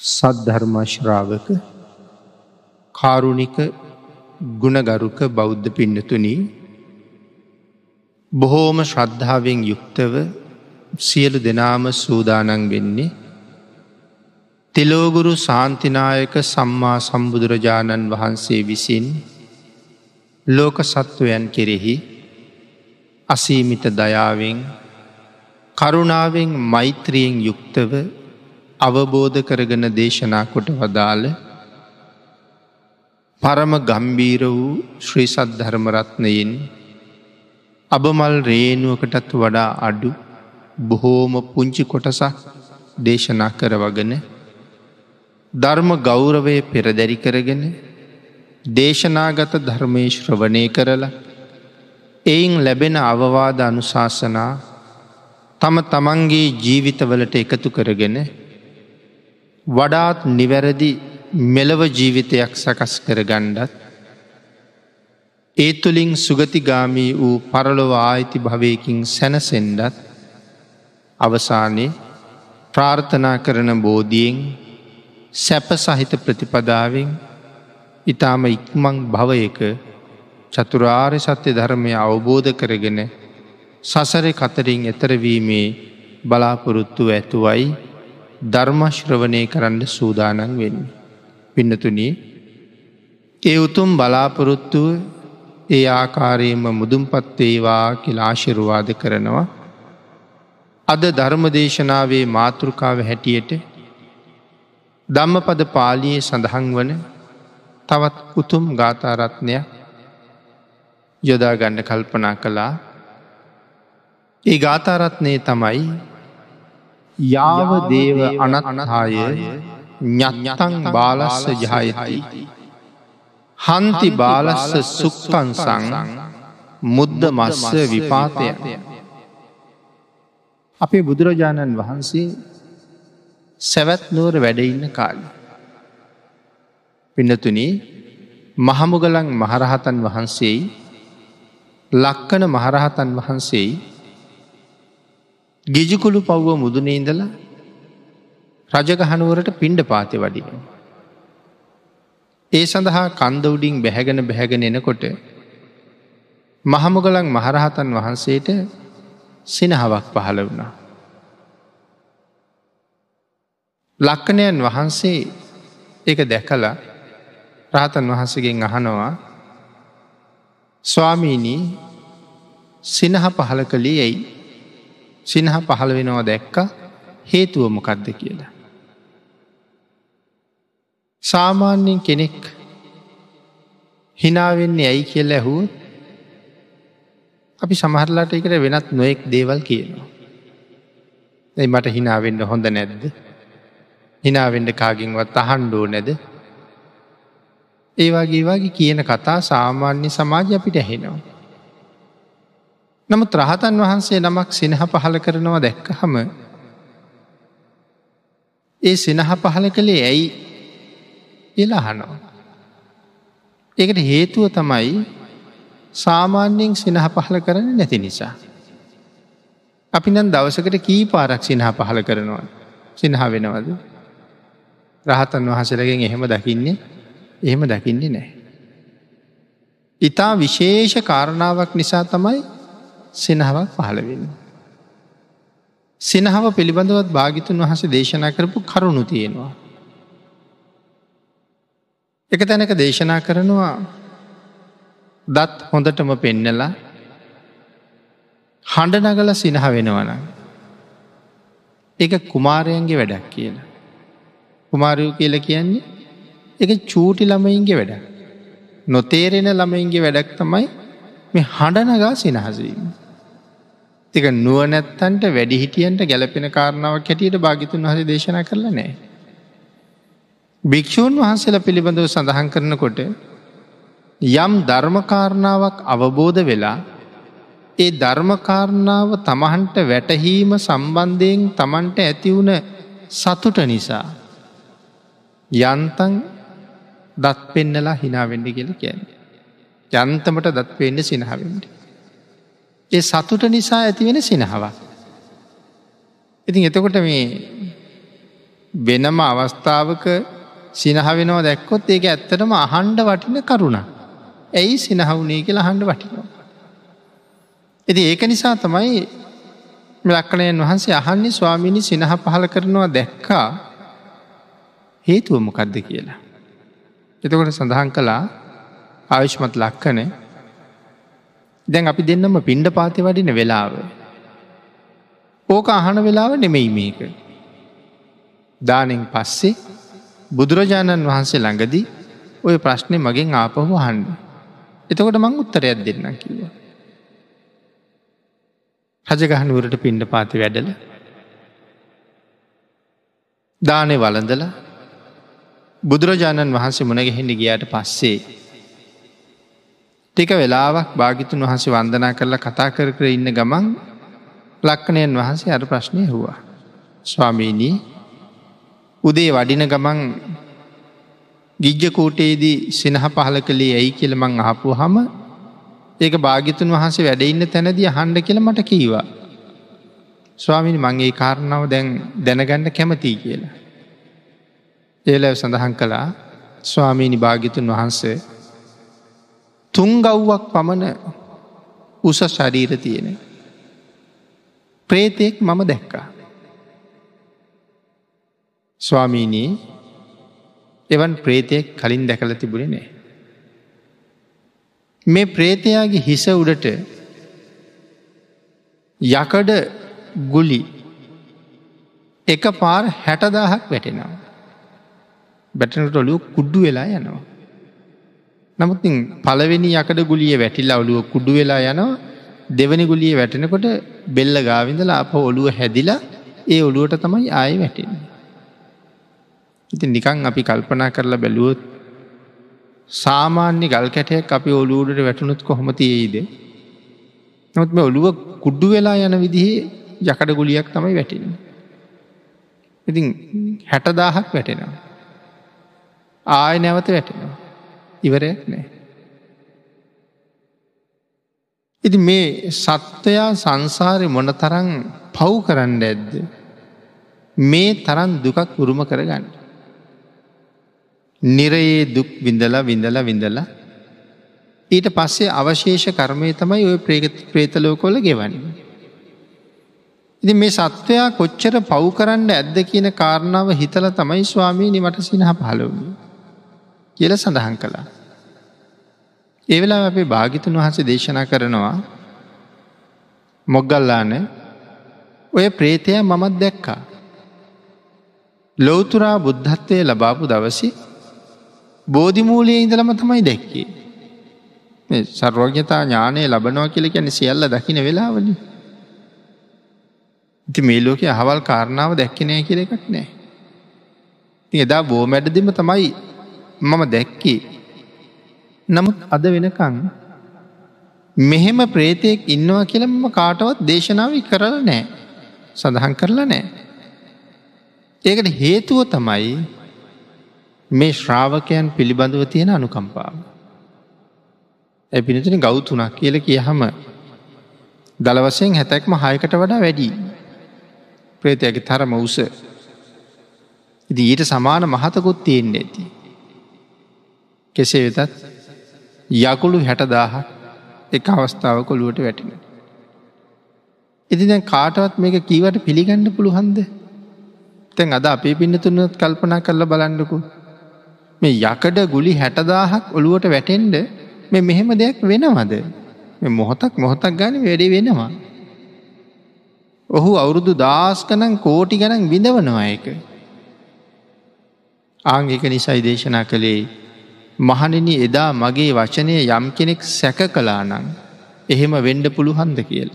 සද්ධර්මශ්‍රාවක කාරුණික ගුණගරුක බෞද්ධ පින්නතුනී බොහෝම ශ්‍රද්ධාවෙන් යුක්තව සියලු දෙනාම සූදානන් වෙන්නේ තිලෝගුරු සාන්තිනායක සම්මා සම්බුදුරජාණන් වහන්සේ විසින් ලෝක සත්වයන් කෙරෙහි අසීමිත දයාවෙන් කරුණාවෙන් මෛත්‍රියෙන් යුක්තව අවබෝධ කරගන දේශනා කොට වදාළ පරම ගම්බීර වූ ශ්‍රී සද්ධර්මරත්නයෙන් අබමල් රේනුවකටත් වඩා අඩු බොහෝම පුංචි කොටසක් දේශනා කරවගෙන ධර්ම ගෞරවය පෙරදැරි කරගෙන දේශනාගත ධර්මය ශ්‍රවණය කරලා එයින් ලැබෙන අවවාද අනුශාසනා තම තමන්ගේ ජීවිතවලට එකතු කරගෙන වඩාත් නිවැරදි මෙලව ජීවිතයක් සකස් කර ගණ්ඩත් ඒ තුළින් සුගතිගාමී වූ පරලොව ආයිති භවයකින් සැනසෙන්ඩත් අවසානයේ ප්‍රාර්ථනා කරන බෝධියෙන් සැප සහිත ප්‍රතිපදාවෙන් ඉතාම ඉක්මං භවයක චතුරාර්ය සත්‍ය ධර්මය අවබෝධ කරගෙන සසර කතරින් එතරවීමේ බලාපොරොත්තු ඇතුවයි ධර්මශ්‍රවනය කරන්න සූදානන් වෙන්න. පින්නතුනී ඒ උතුම් බලාපොරොත්තුව ඒ ආකාරයෙන්ම මුදුන්පත්වේවා කියලාශිරුවාද කරනවා. අද ධර්මදේශනාවේ මාතෘකාව හැටියට ධම්මපද පාලියේ සඳහන් වන තවත් උතුම් ගාථාරත්නයක් යොදාගන්න කල්පනා කළා ඒ ගාථාරත්නය තමයි යාව දේව අනනහාය ඥඥතන් බාලස්ස ජහයහයි. හන්ති බාලස්ස සුක්කන්සං මුද්ද මස්ස විපාතය. අපේ බුදුරජාණන් වහන්සේ සැවැත් නුවර වැඩඉන්න කාල. පිනතුන මහමුගලන් මහරහතන් වහන්සේයි ලක්කන මහරහතන් වහන්සේයි ගිජිකුළු පව්ව මුදුනේඉඳලා රජගහනුවරට පිණ්ඩ පාති වඩින. ඒ සඳහා කන්ද උඩින් බැහැගෙන බැහැගෙන එනකොට මහමුගලන් මහරහතන් වහන්සේට සිනහවක් පහළ වුණා. ලක්කනයන් වහන්සේ එක දැකලා රාතන් වහන්සගෙන් අහනවා ස්වාමීණී සිනහ පහල කළේ ඇයි සිනහ පහළ වෙනවා දැක්ක හේතුව මොකක්ද කියලා. සාමාන්‍යයෙන් කෙනෙක් හිනාවෙන්නේ ඇයි කියල ඇහුව අපි සමහරලාට එකට වෙනත් නොයෙක් දේවල් කියනවා. ඇයි මට හිනාවෙන්න හොඳ නැද්ද. හිනාවෙන්ඩ කාගින්වත් අහන්්ඩෝ නැද. ඒවාගේ වගේ කියන කතා සාමාන්‍ය සමාජ අපිට ඇහෙනවා. නමුත් රහතන් වහන්සේ නමක් සිනහ පහල කරනවා දැක්කහම ඒ සිනහ පහල කළේ ඇයි එලාහනවා. ඒකට හේතුව තමයි සාමාන්‍යයෙන් සිනහ පහල කරන නැති නිසා. අපි නම් දවසකට කී පාරක් සිනහ පහල කරනවා සිනහ වෙනවද. රහතන් වහසලගෙන් එහෙම දකින්නේ එහෙම දකින්නේ නෑ. ඉතා විශේෂ කාරණාවක් නිසා තමයි සිනහවක් පහළවෙන්න. සිනහව පිළිබඳවත් භාගිතුන් වහස දේශනා කරපු කරුණු තියෙනවා. එක තැනක දේශනා කරනවා දත් හොඳටම පෙන්නලා හඬ නගල සිනහ වෙනවන. එක කුමාරයන්ගේ වැඩක් කියලා. කුමාරයෝ කියල කියන්නේ එක චූටි ළමයින්ගේ වැඩ. නොතේරෙන ළමයින්ගේ වැඩක් තමයි මේ හඬනගා සිනහසවීම. තික නුවනැත්තන්ට වැඩිහිටියන්ට ගැලපෙන කාරණාවක් හැටියට භාගිතුන් වහස දේශනා කරලා නෑ. භික්‍ෂූන් වහන්සේල පිළිබඳව සඳහන් කරනකොට යම් ධර්මකාරණාවක් අවබෝධ වෙලා ඒ ධර්මකාරණාව තමහන්ට වැටහීම සම්බන්ධයෙන් තමන්ට ඇතිවුණ සතුට නිසා යන්තන් දත් පෙන්නලා හිනාවෙන්ඩි කියල කියන්නේ. යන්තමට දත් පෙන්න්න සිනහවෙන්ට. ඒ සතුට නිසා ඇතිවෙන සිනහවක්. ඉතින් එතකොට මේ වෙනම අවස්ථාවක සිනහවෙනවා දැක්කොත් ඒක ඇත්තටම අහන්ඩ වටින කරුණ. ඇයි සිනහවුනේ කියලා හන්ඩ වටිනවා. ඇති ඒක නිසා තමයි ලක්කණයන් වහන්සේ අහන්නේ ස්වාමිනි සිනහ පහල කරනවා දැක්කා හේතුවමොකක්ද කියලා. එතකොට සඳහන් කළා ආවිශ්මත් ලක්කන දැන් අපි දෙන්නම පිණ්ඩ පාති වඩින වෙලාව. ඕක අහන වෙලාව නෙමෙයි මේක. දානෙන් පස්සේ බුදුරජාණන් වහන්සේ ළඟදී ඔය ප්‍රශ්නය මගෙන් ආපහු හන්ඩ. එතකොට මං උත්තරයක් දෙන්න කිව. රජගහනුවරට පිණ්ඩ පාති වැඩල දානය වලඳල බුදුරජාණන් වහන්සේ මුණගැහෙන්ඩි ගියාට පස්සේ ටික වෙලාවක් භාගිතුන් වහන්සේ වන්දනා කරලා කතා කර කර ඉන්න ගමන් ලක්කනයන් වහන්සේ අර ප්‍රශ්නය හවා. ස්වාමීනී උදේ වඩින ගමන් ගිජ්ජකෝටේදී සිනහ පහල කළේ ඇයි කියලමං අහපු හම ඒක භාගිතුන් වහන්සේ වැඩඉන්න තැනදී හන්ඩ කියල මට කීවා. ස්වාමිනි මංගේ කාරණාව දැන් දැනගන්න කැමතිී කියලා. ඒලැව සඳහන් කළා ස්වාමීනි භාගිතුන් වහන්සේ තුංගව්වක් පමණ උස ශරීර තියෙන. ප්‍රේතයෙක් මම දැක්කා. ස්වාමීනී එවන් ප්‍රේතයෙක් කලින් දැකල තිබුණ නෑ. මේ ප්‍රේතයාගේ හිස උඩට යකඩ ගුලි එක පාර හැටදාහක් වැටෙනවා. බැටනට ඔලුව කුඩ්ඩු වෙලා යනවා. නමුත් පලවෙනි යකඩ ගුලිය වැටිල්ලා ඔලුව කුඩු වෙලා යනවා දෙවනි ගුලිය වැටෙනකොට බෙල්ල ගාවිඳලා අප ඔලුව හැදිලා ඒ ඔළුවට තමයි ආය වැටෙන්නේ. ඉති නිකං අපි කල්පනා කරලා බැලුවොත් සාමාන්‍ය ගල් කැටයක් අපි ඔලුවඩට වැටුණුත් කොහොමතියයිද. නොත් මේ ඔළුව කුඩ්ඩු වෙලා යන විදිහේ යකඩ ගුලියක් තමයි වැටෙන. ඉතින් හැටදාහක් වැටෙනවා. ආය නැවත වැටෙනවා. ඉවරයක් නෑ. ඉති මේ සත්වයා සංසාරය මොන තරන් පව් කරන්න ඇද්ද. මේ තරන් දුකක් උරුම කරගන්න. නිරයේ දුක් විඳලා විඳලා විඳලා ඊට පස්සේ අවශේෂ කර්මය තමයි ඔය ප්‍රේතලෝකොල ගෙවන්න. ඉති මේ සත්වයා කොච්චර පව් කරන්න ඇද්ද කියන කාරණාව හිතල තමයි ස්වාමී නිමට සිනහ පහලවුණ කියල සඳහන් කළා. ඒවෙලා අපේ භාගිතුන් වහස දේශනා කරනවා මොග්ගල්ලාන ඔය ප්‍රේතය මමත් දැක්කා. ලෝතුරා බුද්ධත්වය ලබාපු දවසි බෝධිමූලයේ ඉඳලම තමයි දැක්කේ. සර්වඥතා ඥානය ලබනවා කියල ගැන සියල්ල දකින වෙලාවලි. ඉති මේ ලෝක අහවල් කාරණාව දැක්කනය කියල එකක් නෑ. ති එදා බෝ මැඩදිම තමයි මම දැක්කේ. නමුත් අද වෙනකං මෙහෙම ප්‍රේතයෙක් ඉන්නවා කියලම කාටවත් දේශනාව කරල නෑ සඳහන් කරලා නෑ. ඒකට හේතුව තමයි මේ ශ්‍රාවකයන් පිළිබඳව තියෙන අනුකම්පාව. ඇ පිනතින ගෞතුනක් කියල කියහම දළවසයෙන් හැතැක්ම හයකට වඩා වැඩි. ප්‍රේතයගේ තරම උස. ඉදි ඊට සමාන මහතකුත් තියෙන්න්න ඇති. කෙසේ වෙතත් යකුළු හැටදාහ එක අවස්ථාව කොළුවට වැටින. ඉති දැන් කාටවත් මේක කීවට පිළිගන්න පුළුහන්ද. තැන් අද අපේ පින්නතුනත් කල්පනා කරල බලන්නකු මේ යකඩ ගුලි හැටදාහක් ඔළුවට වැටෙන්ඩ මේ මෙහෙම දෙයක් වෙනවද මොහොතක් මොහොතක් ගන වැඩි වෙනවා. ඔහු අවුරුදු දාස්කනං කෝටි ගනන් විඳවනවා එක. ආංගික නිසයි දේශනා කළේ මහනිනි එදා මගේ වචනය යම් කෙනෙක් සැක කලානං එහෙම වෙන්ඩ පුළුහන්ද කියල.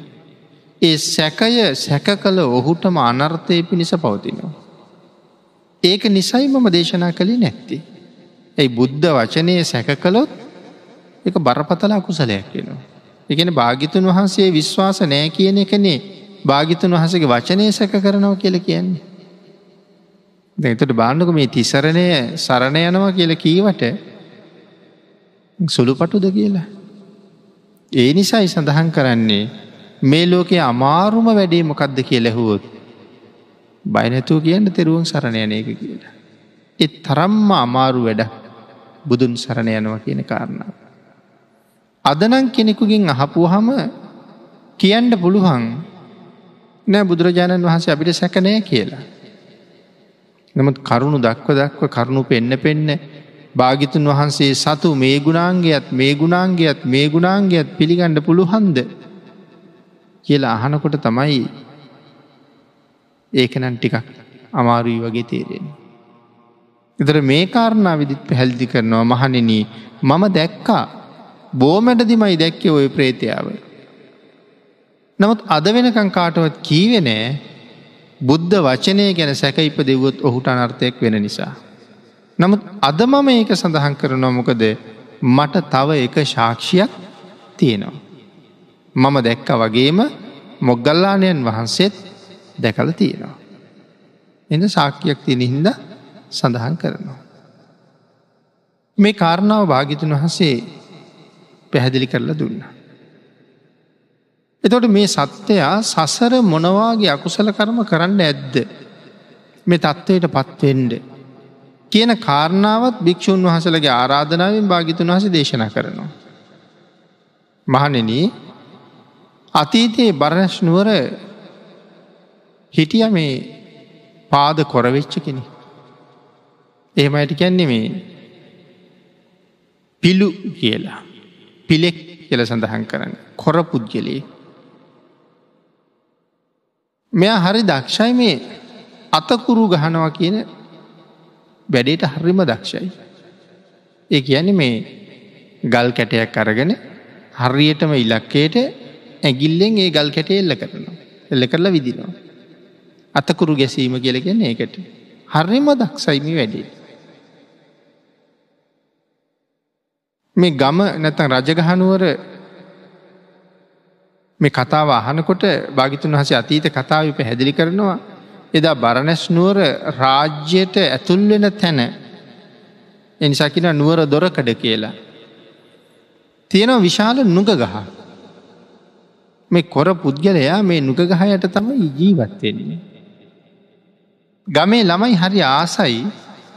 ඒ සැකය සැක කළ ඔහුටම අනර්ථය පිණිස පවතිනවා. ඒක නිසයි මම දේශනා කළේ නැත්ති. ඇයි බුද්ධ වචනය සැක කළොත් එක බරපතලා කුසලයක් වෙනවා. එකන භාගිතුන් වහන්සේ විශ්වාස නෑ කියන එකනේ භාගිතුන් වහසගේ වචනය සැක කරනවා කියල කියන්නේ. දැතට බාණ්ඩක මේ තිසරණය සරණ යනවා කියල කීවට සුළුපටුද කියලා. ඒ නිසයි සඳහන් කරන්නේ මේ ලෝකයේ අමාරුම වැඩේ මොකක්ද කිය ලැහුවොත්. බයිනැතුව කියන්න තෙරුවන් සරණ යන එක කියලා. එත් තරම්ම අමාරු වැඩ බුදුන් සරණ යනවා කියන කාරණාව. අදනං කෙනෙකුගෙන් අහපුහම කියන්න පුළුවන් නෑ බුදුරජාණන් වහන්සේ අපිට සැකනය කියලා. නමුත් කරුණු දක්ව දක්ව කරුණු පෙන්න පෙන්න භාගිතුන් වහන්සේ සතු මේ ගුණාන්ගේත් මේ ගුණාන්ගේත් මේ ගුණාන්ගේත් පිළිගණ්ඩ පුළුහන්ද කියලා අහනකොට තමයි ඒකනන් ටිකක් අමාරුයි වගේ තේරෙන. එතර මේ කාරණා විදිත් පැහැල්දි කරනවා මහනෙන මම දැක්කා බෝමැඩදිමයි දැක්කේ ඔය ප්‍රේතියාව. නමුත් අද වෙනකං කාටවත් කීවෙනෑ බුද්ධ වචනය ගැන සැක ඉප දෙවොත් ඔහුට අනර්ථයක් වෙන නිසා. නමුත් අද මම ඒක සඳහන් කරනවා මොකද මට තව එක ශාක්ෂයක් තියෙනවා. මම දැක්ක වගේම මොග්ගල්ලානයන් වහන්සේත් දැකල තියෙනවා. එඳ සාක්‍යයක් තියෙන හින්ද සඳහන් කරනවා. මේ කාරණාව භාගිතුන් වහසේ පැහැදිලි කරලා දුන්න. එතොට මේ සත්‍යයා සසර මොනවාගේ අකුසල කරම කරන්න ඇද්ද මේ තත්ත්වයට පත්වෙන්ඩ කියන කාරණාවත් භික්‍ෂූන් වහසලගේ ආරාධනාවෙන් භාගිතුන් වහස දේශනා කරනවා. මහනෙන අතීතයේ බරණශ්නුවර හිටිය මේ පාද කොරවෙච්ච කෙනෙ. එහෙමයට කැන්නේ මේ පිලු කියලා පිලෙක් කියල සඳහන් කරන්න කොර පුද්ගලයේ. මෙයා හරි දක්ෂයි මේ අතකුරු ගහනවා කියන වැඩේට හරිම දක්ෂයි. ඒ කියන මේ ගල් කැටයක් අරගෙන හරියටම ඉලක්කයට ඇගිල්ලෙන් ඒ ගල් කැට එල්ල කරනවා. එල්ල කරලා විදිනවා. අතකුරු ගැසීම කියලගෙන ඒකට. හරිම දක්සයිමි වැඩේ. මේ ගම නැතන් රජගහනුවර මේ කතාව අහනකොට භාගිතුන් වහස අතීත කතාව පැහැදිලි කරනවා එදා බරණැස් නුවර රාජ්‍යයට ඇතුල්වෙන තැන එනිසාකින නුවර දොරකඩ කියලා. තියෙනව විශාල නුග ගහ. මේ කොර පුද්ගලයා මේ නුගගහයට තම ජීවත්වෙන්නේ. ගමේ ළමයි හරි ආසයි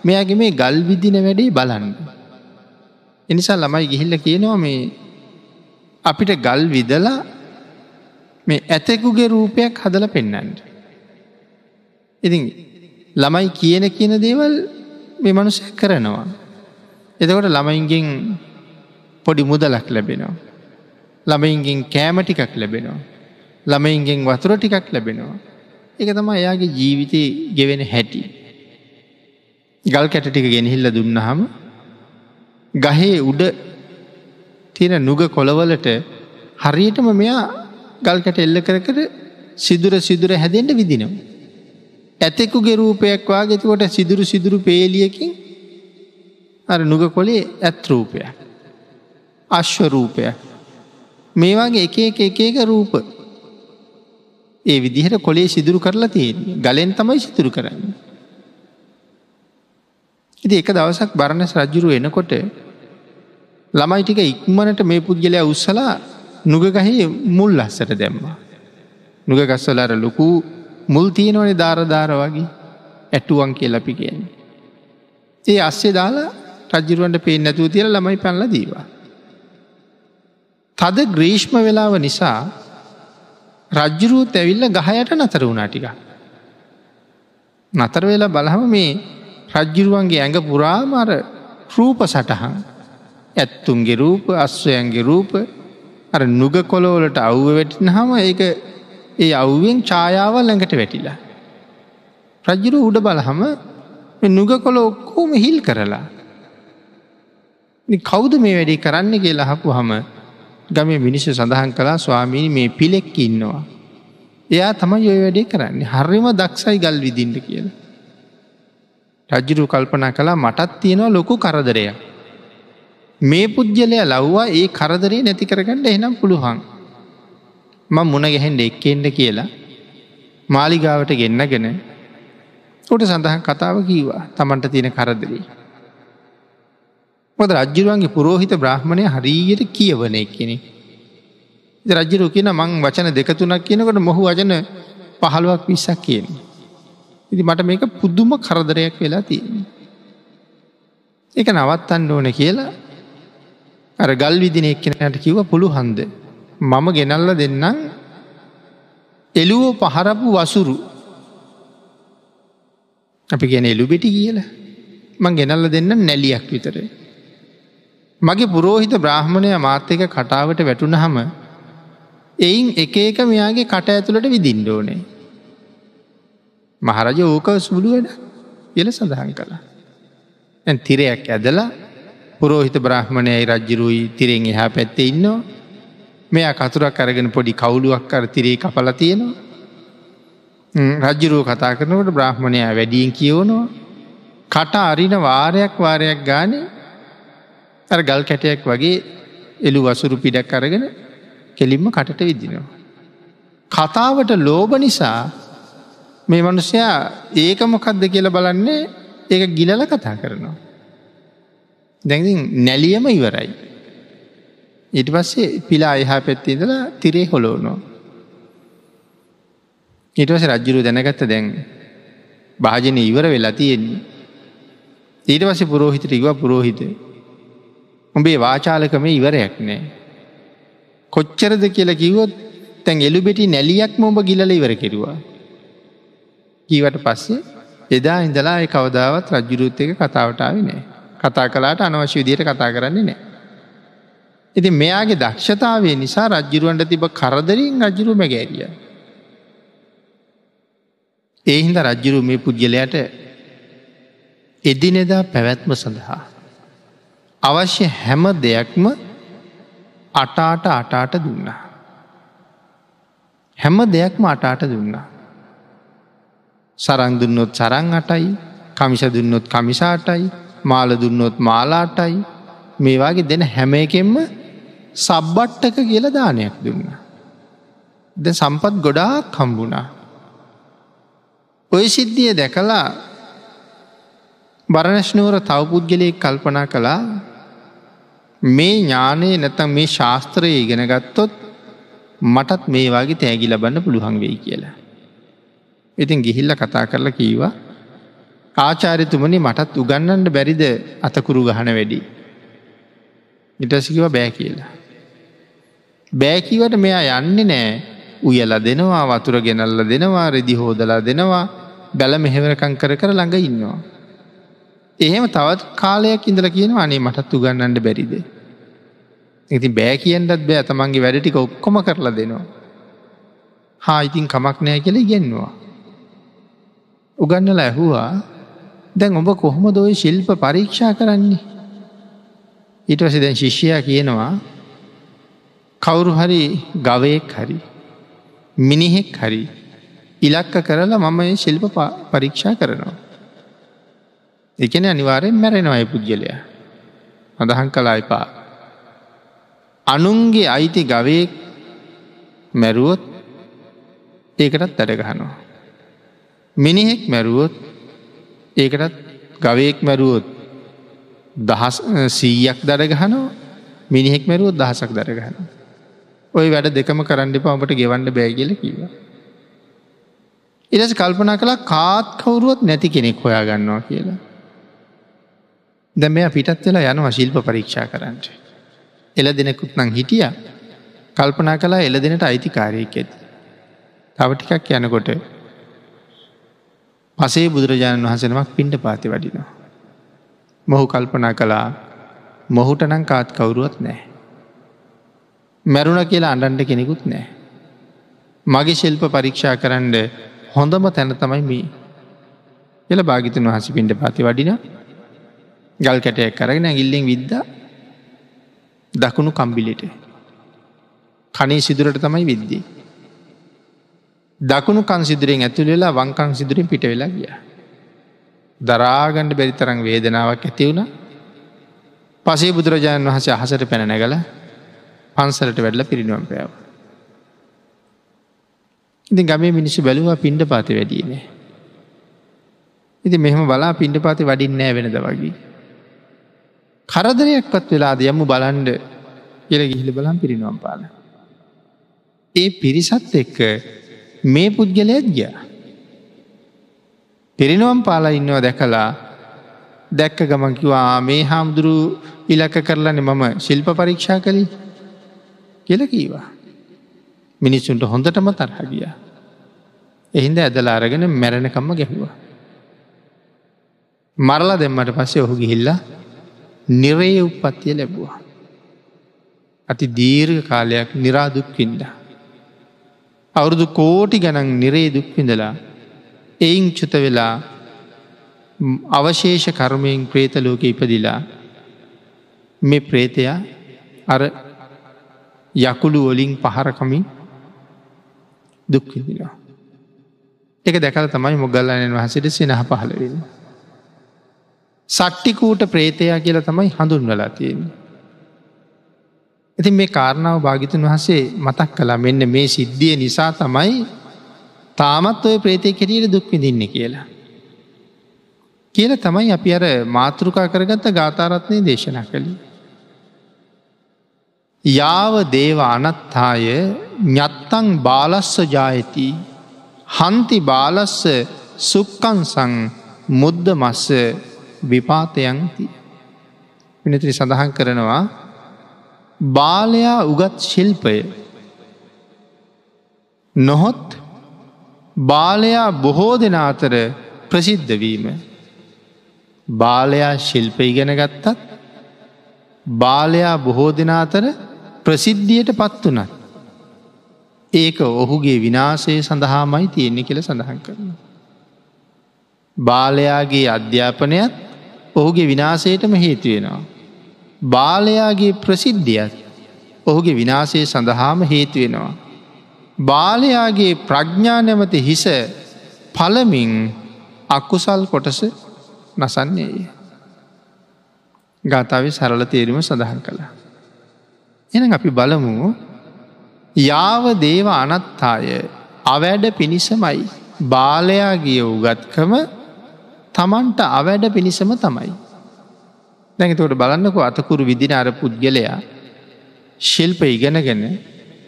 මෙයාගේ මේ ගල් විදින වැඩේ බලන්න. එනිසා ළමයි ගිහිල්ල කියනවා මේ අපිට ගල් විදලා මේ ඇතෙකුගේ රූපයක් හදල පෙන්නන්ට. ඉතින් ළමයි කියන කියන දේවල් මේ මනුසය කරනවා. එතකොට ළමයින්ගෙන් පොඩි මුදලක් ලැබෙනවා. ළමයින්ගෙන් කෑම ටිකක් ලැබෙනවා. ළමයින්ගෙන් වතුර ටිකක් ලැබෙනවා. එක තම එයාගේ ජීවිතය ගෙවෙන හැටි. ගල් කැට ටික ගෙනහිල්ල දුන්නහම ගහේ උඩ තියෙන නුග කොළවලට හරියටම මෙයා ගල්කට එල්ල කර කර සිදුර සිදුර හැදෙන්ට විදිනවා. ඇතෙකුගේ රූපයක් වාගෙතකොට සිදුරු සිදුරු පේලියකින් අර නුග කොලේ ඇත්රූපය. අශ්වරූපය. මේවාගේ එක එක එක එක රූප. ඒ විදිහට කොලේ සිදුරු කරලා තියෙන ගලෙන් තමයි සිතුරු කරන්න. ඉති එක දවසක් බරණැස් රජ්ජුරු එනකොට ළමයි ටික ඉක්මනට මේ පුද්ගලයා උත්සලා නුගගහේ මුල් අස්සට දැම්මා. නුගගස්වලර ලොකු මුල් තියෙනවනේ ධාරධාර වගේ ඇටුවන් කිය ලපි කියන්නේ. ඒ අස්සේ දාලා රජ්ජිරුවන්ට පේ නැතුව තියල ළමයි පැල්ල දීවා. තද ග්‍රීෂ්ම වෙලාව නිසා රජ්ජුරුවත් ඇවිල්ල ගහයට නතර වුණාටික. නතර වෙලා බලහම මේ රජ්ජිරුවන්ගේ ඇඟ පුරාමර රූප සටහන් ඇත්තුන්ගේ රූප අස්වයන්ගේ රූප අර නුග කොලෝලට අව්ව වැටින හම ඒක ඒ අව්ුවෙන් ඡායාවල් ළඟට වැටිලා. රජ්ජුරු උඩ බලහම නුග කොල ඔක්කෝම හිල් කරලා. කෞුද මේ වැඩි කරන්න කියලා හපු හම ගම මිනිස්සු සඳහන් කලා ස්වාමීනි මේ පිලෙක්ක ඉන්නවා. එයා තමයි ඔය වැඩේ කරන්නේ හරිම දක්ෂයි ගල් විදින්ට කියලා. රජ්ජුරු කල්පනා කලා මටත් තියෙනවා ලොකු කරදරයක්. මේ පුද්ගලයා ලව්වා ඒ කරදරේ නැති කරගන්න එනම් පුළුවන්. ම මුණ ගැහෙන්ඩ එක්කෙන්ට කියලා මාලිගාවට ගෙන්න්නගෙන ොට සඳහන් කතාව කීවා තමන්ට තියෙන කරදරී. මොද රජ්ජරුවන්ගේ පුරෝහිත බ්‍රහ්මණය හරීයට කියවන එක්කෙනෙ. රජ්ජරු කියන මං වචන දෙකතුනක් කියනකට මොහු වජන පහළුවක් විස්සක් කියන්නේ. ඉති මට මේක පුද්දුම කරදරයක් වෙලා තියෙන. එක නවත්තන්න ඕන කියලා අර ගල් විදින එක්කෙනට කිව්ව පුළු හන්ද. මම ගෙනල්ල දෙන්නම් එළුවෝ පහරපු වසුරු අපි ගැන එළුබෙටි කියලා මං ගෙනල්ල දෙන්න නැලියක් විතර. මගේ පුරෝහිත බ්‍රහ්මණය මාත්‍යක කටාවට වැටුණ හම එයින් එක එක මෙයාගේ කට ඇතුළට විදිින්ඩ ඕනේ. මහරජ ඕක සුළු වැඩ කියල සඳහන් කළා. ඇ තිරයක් ඇදලා පුරෝහිත බ්‍රහ්මණයයි රජ්ජරුයි තිරෙන් එහා පැත්තේ ඉන්නවා මෙයා කතුරක් අරගෙන පොඩි කවුලුවක් කර තිරේ කපල තියෙනවා රජ්ජරුව කතා කරනකට බ්‍රහ්මණය වැඩියෙන් කියවනවා කට අරින වාරයක් වාරයක් ගානේ අර ගල් කැටයක් වගේ එළු වසුරු පිඩක් අරගෙන කෙලින්ම කටට විදිනවා. කතාවට ලෝබ නිසා මේ මනුෂයා ඒක මොකක්ද කියල බලන්නේ ඒක ගිලල කතා කරනවා. දැඟින් නැලියම ඉවරයි. ඊට පස්සේ පිලා එහා පැත්තේදලා තිරේ හොලෝනෝ. ඊටවස රජ්ජුරු දැනගත්ත දැන් භාජනය ඉවර වෙලා තියෙන්නේ. ඊට වස පුරෝහිතට ඉව පුරෝහිත. උඹේ වාචාලකම ඉවරයක් නෑ. කොච්චරද කියල කිවොත් තැන් එළුබෙටි නැලියක්ම ඔබ ගිලල ඉවර කෙරවා. කීවට පස්සේ එදා ඉඳලා කවදාවත් රජ්ජුරුත් එක කතාවටාව නෑ. කතා කලාට අනවශ්‍ය විදියට කතා කරන්නේ නෑ. ඉති මෙයාගේ දක්ෂතාවේ නිසා රජ්ජුරුවන්ට තිබ කරදරින් රජ්ජුරු මැගෑරිය. ඒහින්ද රජ්ජුරු මේ පුද්ගලයට එදිනෙදා පැවැත්ම සඳහා. අවශ්‍ය හැම දෙයක්ම අටාට අටාට දුන්නා. හැම දෙයක්ම අටාට දුන්නා. සරං දුන්නොත් සරං අටයි කමිෂ දුන්නොත් කමිසාටයි මාල දුන්නොත් මාලාටයි මේවාගේ දෙන හැම එකෙන්ම සබ්බට්ටක කියල දානයක් දුන්න. ද සම්පත් ගොඩාක් කම්බුණා. ඔය සිද්ධිය දැකලා බරණශ්නුවර තවපුද්ගලයෙක් කල්පනා කළා මේ ඥානයේ නැතම් මේ ශාස්ත්‍රය ඉගෙන ගත්තොත් මටත් මේ වගේ තෑගි ලබන්න පුළුවන් වෙයි කියලා. ඉතින් ගිහිල්ල කතා කරලා කීවා ආචාරිතුමනි මටත් උගන්නන්න බැරිද අතකුරු ගහන වැඩි. ඉටසිකිව බෑ කියලා. බෑකිවට මෙයා යන්නේ නෑ උයල දෙනවා වතුර ගෙනල්ල දෙනවා රෙදි හෝදලා දෙනවා බැල මෙහෙවරකං කර කර ළඟ ඉන්නවා. එහෙම තවත් කාලයක් ඉඳල කියන අනේ මටත් උගන්නන්න බැරිද. ඉති බෑ කියන්නත් බෑ තමන්ගේ වැඩටික ඔක්කොම කරලා දෙනවා. හා ඉතින් කමක් නෑ කියල ඉගෙන්නවා. උගන්නල ඇහුවා දැන් ඔබ කොහොම දොයි ශිල්ප පරීක්ෂා කරන්නේ. ඊටවස දැන් ශිෂ්‍යයා කියනවා කවුරු හරි ගවයෙක් හරි මිනිහෙක් හරි ඉලක්ක කරලා මම ශිල්ප පරීක්ෂා කරනවා. එකන අනිවාරයෙන් මැරෙනවයි පුද්ගලය අදහන් කලා එපා. අනුන්ගේ අයිති ගවයෙක් මැරුවොත් ඒකටත් වැඩගහනවා. මිනිහෙක් මැරුවොත් ඒකටත් ගවයෙක් මැරුවොත් දහස් සීයක් දරගහනෝ මිනිහෙක් මැරුවොත් දහසක් දරගහන. ඔය වැඩ දෙකම කරන්න පමට ගෙවන්න බෑගල කිව. ඉරස කල්පනා කලා කාත් කවුරුවත් නැති කෙනෙක් හොයා ගන්නවා කියලා. දැ මෙය පිටත් වෙලා යනවා ශිල්ප පරීක්ෂා කරන්නට. එල දෙනෙකුත් නං හිටිය කල්පනා කලා එල දෙනට අයිතිකාරයෙක් ඇති. තව ටිකක් යනකොට පසේ බුදුරජාණන් වහසනමක් පින්ඩ පාති වඩිනවා. මොහු කල්පනා කළා මොහුට නං කාත් කවුරුවත් නෑ. මැරුණ කියලා අඩන්ඩ කෙනෙකුත් නෑ. මගේ ශිල්ප පරීක්ෂා කරන්න හොඳම තැන තමයි මී එල භාගිතන් වහස පින්ඩ පාති වඩින ගල් කැටයක් කරගෙන ඇගිල්ලෙන් විද්ද දකුණු කම්බිලිට කනේ සිදුරට තමයි විද්දී. දකුණු කන් සිදුරෙන් ඇතුළ වෙලා වංකං සිදුරින් පිට වෙලා ගිය. දරාගණ්ඩ බැරිතරං වේදනාවක් ඇති වුණ පසේ බුදුරජාණන් වහස අහසට පැන නැගල පන්සලට වැඩල පිරිනුවම් පෑව. ඉති ගමේ මිනිස්සු බැලුවා පින්ඩ පාති වැඩීනේ. ඉති මෙහම බලා පින්ඩ පාති වඩින්නෑ වෙනද වගේ. කරදරයක්පත් වෙලාද යම්මු බලන්ඩ කියල ගිහිලි බලම් පිරිනුවම් පාල. ඒ පිරිසත් එක්ක මේ පුද්ගලයත් ගිය. පිරිනුවම් පාලා ඉන්නවා දැකලා දැක්ක ගමකිවා මේ හාමුදුරු ඉලක්ක කරලන මම ශිල්ප පරීක්ෂා කළි කියල කීවා. මිනිස්සුන්ට හොඳටම තරහගිය. එහින්ද ඇදලා අරගෙන මැරණකම්ම ගැහුවා. මරලා දෙම්මට පස්සේ ඔහු ගිහිල්ලා නිරේ උපත්තිය ලැබවා. අති දීර්ඝ කාලයක් නිරාදුක්කින්ද. අවුරුදු කෝටි ගණන් නිරේ දුක්විඳලා එයින් චුත වෙලා අවශේෂ කර්මයෙන් ප්‍රේතලෝක ඉපදිලා මේ ප්‍රේතයා අර යකුළු වලින් පහරකමින් දුක්විදිනවා. එක දැකල තමයි මොගල්ලනන් වහසිට සිනහ පහලවෙන්න. සට්ටිකූට ප්‍රේතයා කියලා තමයි හඳුන්වලා තියෙන්නේ. ඉතින් මේ කාරණාව භාගිතන් වහසේ මතක් කලා මෙන්න මේ සිද්ධිය නිසා තමයි තාමත් ඔය ප්‍රේතය කෙරියට දුක්විදින්න කියලා. කියල තමයි අපි අර මාතෘකා කරගත්ත ගාතාරත්නය දේශනා කළි. යාව දේව අනත්තාය ඥත්තං බාලස්ස ජායති. හන්ති බාලස්ස සුක්කන්සං මුද්ද මස්ස විපාතයන්ති. පිනතිරි සඳහන් කරනවා බාලයා උගත් ශිල්පය. නොහොත් බාලයා බොහෝ දෙන අතර ප්‍රසිද්ධවීම බාලයා ශිල්ප ඉගෙන ගත්තත් බාලයා බොහෝ දෙන අතර ප්‍රසිද්ධියට පත් වනත් ඒක ඔහුගේ විනාසය සඳහාමයි තියෙන්නේ කියල සඳහන් කරන. බාලයාගේ අධ්‍යාපනයත් ඔහුගේ විනාසයටම හේතුවෙනවා. බාලයාගේ ප්‍රසිද්ධියත් ඔහුගේ විනාසය සඳහාම හේතුවෙනවා. බාලයාගේ ප්‍රඥා නැමති හිස පලමින් අක්කුසල් කොටස නසන්නේය. ගාථාව සරල තේරීම සඳහන් කළා. එන අපි බලමු යාව දේව අනත්තාය අවැඩ පිණිසමයි බාලයාගිය උගත්කම තමන්ට අවැඩ පිණිසම තමයි. දැඟතවට බලන්නකො අතකුරු විදින අර පුද්ගලයා ශිල්ප ඉගෙනගෙන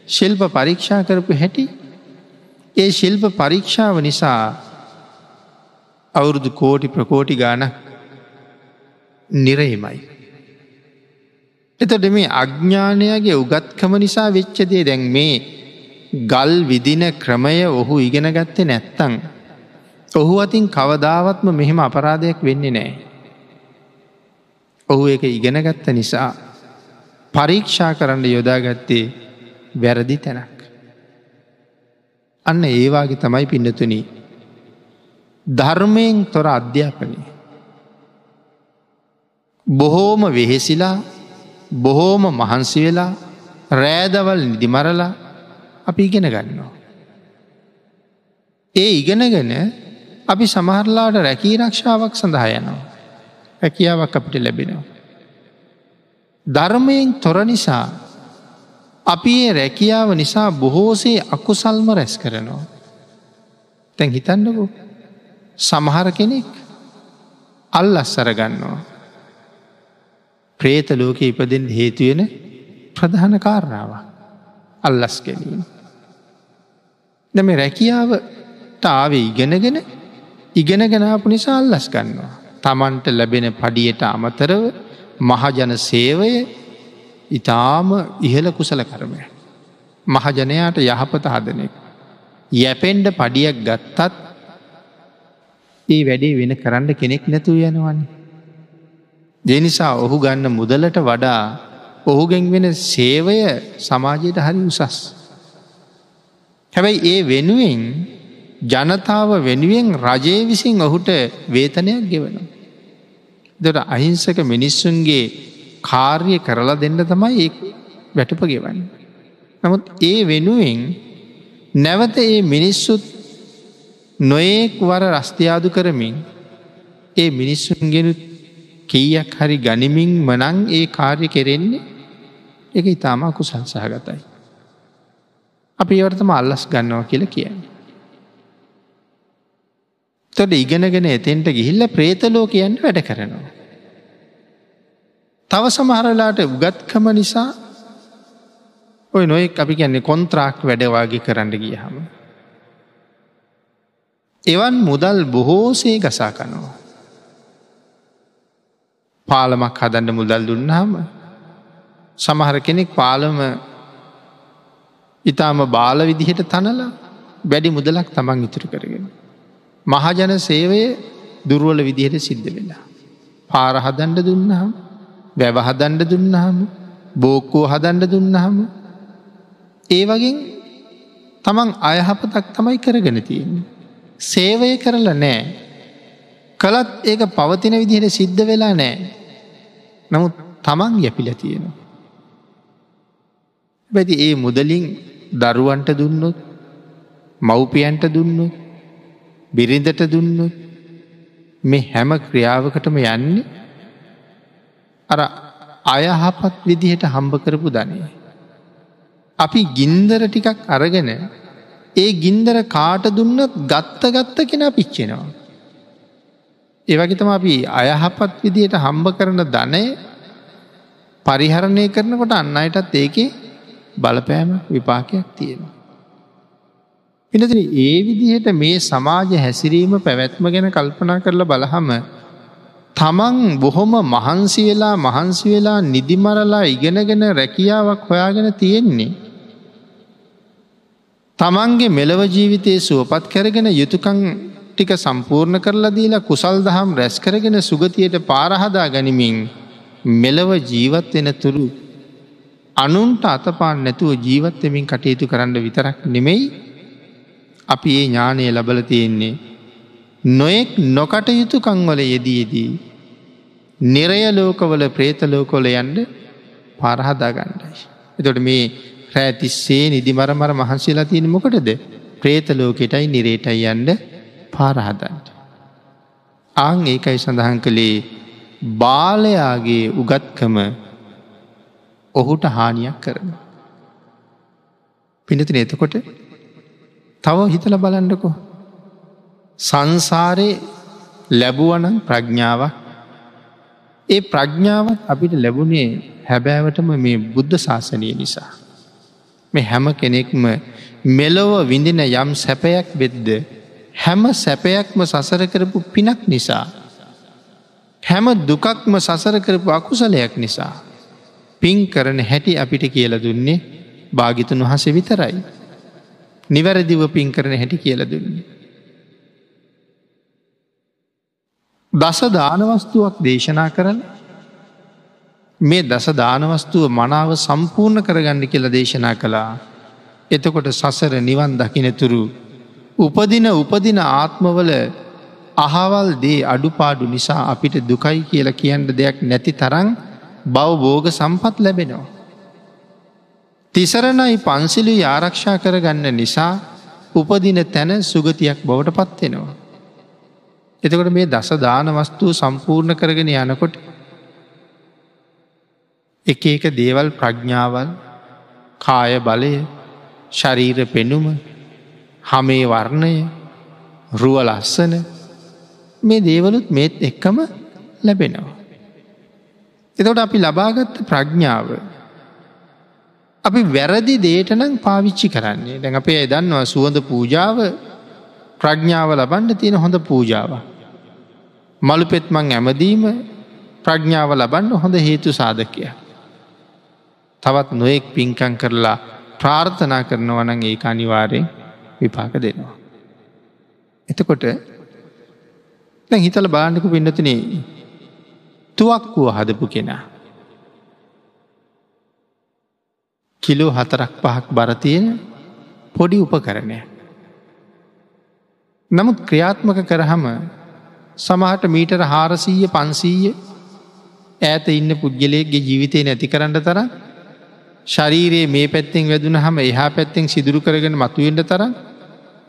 ශිල්ප පරීක්ෂා කරපු හැටි ඒ ශිල්ප පරීක්ෂාව නිසා අවුරුදු කෝටි ප්‍රකෝටි ගාන නිරහිමයි. එතොට මේ අඥ්ඥානයගේ උගත්කම නිසා වෙච්චදේ දැන් මේ ගල් විදින ක්‍රමය ඔහු ඉගෙන ගත්තේ නැත්තං. ඔහු අතින් කවදාවත්ම මෙහෙම අපරාධයක් වෙන්නේ නෑ. ඔහු එක ඉගෙනගත්ත නිසා පරීක්ෂා කරන්න යොදාගත්තේ වැරදි තැනක්. අන්න ඒවාගේ තමයි පිඩතුන ධර්මයෙන් තොර අධ්‍යාපනය. බොහෝම වෙහෙසිලා බොහෝම මහන්සි වෙලා රෑදවල් නිදිමරලා අපි ඉගෙන ගන්නවා. ඒ ඉගෙනගෙන අපි සමහරලාට රැකී රක්ෂාවක් සඳහා යනවා. හැකියාවක් අපිට ලැබෙනවා. ධර්මයෙන් තොර නිසා අපි ඒ රැකියාව නිසා බොහෝසේ අකුසල්ම රැස් කරනවා. තැන් හිතන්නකු සමහර කෙනෙක් අල් අස්සරගන්නවා. ප්‍රේත ලෝක ඉපදෙන් හේතුවෙන ප්‍රධාන කාරණාව අල්ලස් ගැනීම. දැම රැකියාවට ආවේ ඉගෙනගෙන ඉගෙනගෙනාපු නිසා අල්ලස් ගන්නවා. තමන්ට ලැබෙන පඩියට අමතරව මහජන සේවය ඉතාම ඉහල කුසල කරමය. මහජනයාට යහපත හදනෙක්. යැපෙන්ඩ පඩියක් ගත්තත් ඒ වැඩේ වෙන කරන්න කෙනෙක් නැතුව යනවන්නේ. දෙනිසා ඔහු ගන්න මුදලට වඩා ඔහුගෙන් වෙන සේවය සමාජයට හරි උසස්. හැබැයි ඒ වෙනුවෙන් ජනතාව වෙනුවෙන් රජය විසින් ඔහුට වේතනයක් ගෙවනවා. දොට අහිංසක මිනිස්සුන්ගේ කාර්ය කරලා දෙන්න තමයි ඒ වැටප ගෙවන්න. නමුත් ඒ වෙනුවෙන් නැවත ඒ මිනිස්සුත් නොයෙක් වර රස්තියාදු කරමින් ඒ මිනිස්සුන්ගෙනුත් කීයක් හරි ගනිමින් මනං ඒ කාර්ය කෙරෙන්නේ එක ඉතාමා කුසල් සහගතයි. අපි ඒවර්තම අල්ලස් ගන්නවා කියල කියන්නේ. තොට ඉගෙනගෙන එතෙන්ට ගිහිල්ල ප්‍රේතලෝ කියන්න වැඩ කරනවා. තව සමහරලාට උගත්කම නිසා ඔය නොයෙක් අපි කියන්නේ කොන්ත්‍රාක් වැඩවාගේ කරන්න ගිය හම. එවන් මුදල් බොහෝසේ ගසා කනවා. පාලමක් හදන්න මුදල් දුන්නාම සමහර කෙනෙක් පාලම ඉතාම බාල විදිහට තනලා වැඩි මුදලක් තමන් ඉතුරු කරගෙන. මහජන සේවය දුරුවල විදිහට සිද්ධ වෙලා. පාරහදන්ඩ දුන්නහම් වැවහදන්ඩ දුන්නහම බෝක්කෝ හදන්ඩ දුන්නහම ඒ වගේ තමන් අයහපතක් තමයි කරගෙන තියෙන්නේ. සේවය කරලා නෑ. කළත් ඒක පවතින විදිහට සිද්ධ වෙලා නෑ. නමුත් තමන් යැපිල තියෙනවා. බැති ඒ මුදලින් දරුවන්ට දුන්නොත් මව්පියන්ට දුන්නොත් බිරිඳට දුන්නොත් මේ හැම ක්‍රියාවකටම යන්නේ අර අයහපත් විදිහට හම්බ කරපු ධනය. අපි ගින්දර ටිකක් අරගෙන ඒ ගින්දර කාට දුන්නත් ගත්ත ගත්ත කෙන පිච්චෙනවා. ඒවගේතම අපි අයහපත් විදියට හම්බ කරන ධනය පරිහරණය කරනකොට අන්න අයටත් ඒකේ බලපෑම විපාකයක් තියෙනවා. එනතින ඒ විදිහට මේ සමාජ හැසිරීම පැවැත්ම ගැන කල්පනා කරලා බලහම තමන් බොහොම මහන්සි වෙලා මහන්සි වෙලා නිදිමරලා ඉගෙනගෙන රැකියාවක් හොයාගෙන තියෙන්නේ. තමන්ගේ මෙලව ජීවිතයේ සුවපත් කරගෙන යුතුකං ටික සම්පූර්ණ කරලා දීලා කුසල් දහම් රැස් කරගෙන සුගතියට පාරහදා ගනිමින් මෙලව ජීවත් වෙන තුරු අනුන්ට අතපාන් නැතුව ජීවත්වමින් කටයුතු කරන්න විතරක් නෙමෙයි අපි ඒ ඥානය ලබල තියෙන්නේ නොයෙක් නොකටයුතුකංවල යෙදීදී නිරය ලෝකවල ප්‍රේතලෝකොල යන්ඩ පරහදා ගණ්ඩයි. එතොට මේ රෑතිස්සේ නිදිමරමර මහන්සේලා තියෙන මොකටද ප්‍රේතලෝකෙටයි නිරේටයි යන්ඩ පාරහදන්ට. ආං ඒකයි සඳහන් කළේ බාලයාගේ උගත්කම ඔහුට හානියක් කරන. පිනතින එතකොට තව හිතල බලන්ඩකෝ. සංසාරයේ ලැබුවනන් ප්‍රඥාවක් ඒ ප්‍රඥාවත් අපිට ලැබුණේ හැබෑවටම මේ බුද්ධ ශාසනය නිසා. මේ හැම කෙනෙක්ම මෙලොව විඳින යම් සැපයක් වෙද්ද හැම සැපයක්ම සසර කරපු පිනක් නිසා. හැම දුකක්ම සසර කරපු අකුසලයක් නිසා. පින් කරන හැටි අපිට කියල දුන්නේ භාගිතුන් වහස විතරයි. නිවැරදිව පින් කරන හැටි කියල දුන්නේ. දස දානවස්තුවක් දේශනා කරන මේ දස දානවස්තුව මනාව සම්පූර්ණ කරගන්න කියල දේශනා කළා. එතකොට සසර නිවන් දකිනතුරු. උපදින උපදින ආත්මවල අහවල් දේ අඩුපාඩු නිසා අපිට දුකයි කියලා කියන්න දෙයක් නැති තරං බවබෝග සම්පත් ලැබෙනවා. තිසරණයි පන්සිලු ආරක්ෂා කරගන්න නිසා උපදින තැන සුගතියක් බවට පත්වෙනවා. එතකොට මේ දස දාන වස්තුූ සම්පූර්ණ කරගෙන යනකොට එක එක දේවල් ප්‍රඥාවල් කාය බලය ශරීර පෙනුම හමේ වර්ණය රුව ලස්සන මේ දේවලුත් මේත් එක්කම ලැබෙනවා. එතකොට අපි ලබාගත්ත ප්‍රඥාව අපි වැරදි දේටනම් පාවිච්චි කරන්නේ දැන් අපේ එදන්නවා සුවඳ පූජාව ප්‍රඥාව ලබන්ඩ තියෙන හොඳ පූජාව. මළු පෙත්මං ඇමදීම ප්‍රඥාව ලබන්න හොඳ හේතු සාධකය. තවත් නොයෙක් පින්කං කරලා ප්‍රාර්ථනා කරනවනං ඒ අනිවාරයෙන් විපාක දෙනවා. එතකොට හිතල බාණ්ඩකු පින්නතිනේ තුවක්කුව හදපු කෙනා. කිලෝ හතරක් පහක් බරතියෙන පොඩි උපකරණය. නමුත් ක්‍රියාත්මක කරහම සමහට මීටර හාරසීය පන්සීය ඇත ඉන්න පුද්ගලයක්ගේ ජීවිතය නැති කරන්න තර ශරීරයේ මේ පැත්තෙන් වැදුන හම එහා පැත්තෙන් සිදුරු කරගෙන මතුවෙන්ට තර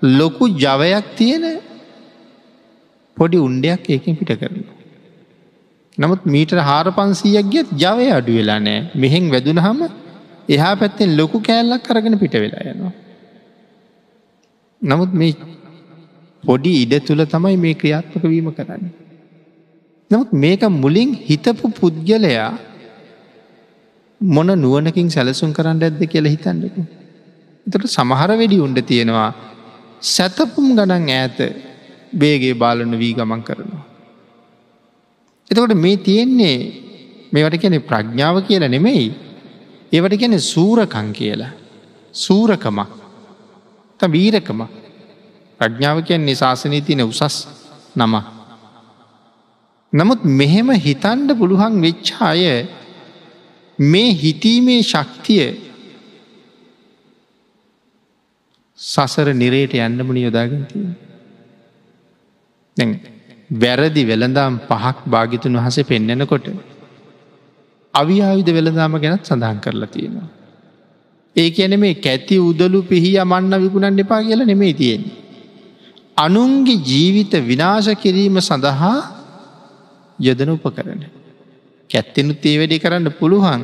ලොකු ජවයක් තියෙන පොඩි උන්ඩයක් ඒකින් පිට කරන. නමුත් මීට හාර පන්සීයක් ගියත් ජවය අඩු වෙලා නෑ මෙහෙන් වැදුන හම එහා පැත්තෙන් ලොකු කෑල්ලක් කරගෙන පිට වෙලා යනවා. නමුත් මේ පොඩි ඉඩ තුළ තමයි මේ ක්‍රියාත්මක වීම කරන්න. නමුත් මේක මුලින් හිතපු පුද්ගලයා මොන නුවනකින් සැලසුම් කරන්න ඇද්ද කියලා හිතන්නක. එතට සමහර වෙඩි උන්ඩ තියෙනවා සැතපුම් ගණන් ඈත බේගේ බාලන වී ගමන් කරනවා. එතකොට මේ තියෙන්නේ මේවට කියන ප්‍රඥාව කියලා නෙමෙයි ඒවට ගැන සූරකං කියලා සූරකමක් ත බීරකම ප්‍රඥාව කියන්නේ ශාසනී තියන උසස් නම. නමුත් මෙහෙම හිතන්ඩ පුළුවන් වෙච්චාය මේ හිතීමේ ශක්තිය සසර නිරේට යන්නමනි යොදාගතිය. වැරදි වෙළඳම් පහක් භාගිතුන් වහසේ පෙන්නෙනකොට අවිආයුධ වෙළදාම ගැනත් සඳහන් කරලා තියෙනවා. ඒ ඇන මේ කැති උදලු පිහි අමන්න විකුණන් එපා කියලා නෙමේ තියෙන්නේ. අනුන්ගේ ජීවිත විනාශ කිරීම සඳහා යදන උපකරන. කැත්තෙනුත් ඒ වැඩි කරන්න පුළුවන්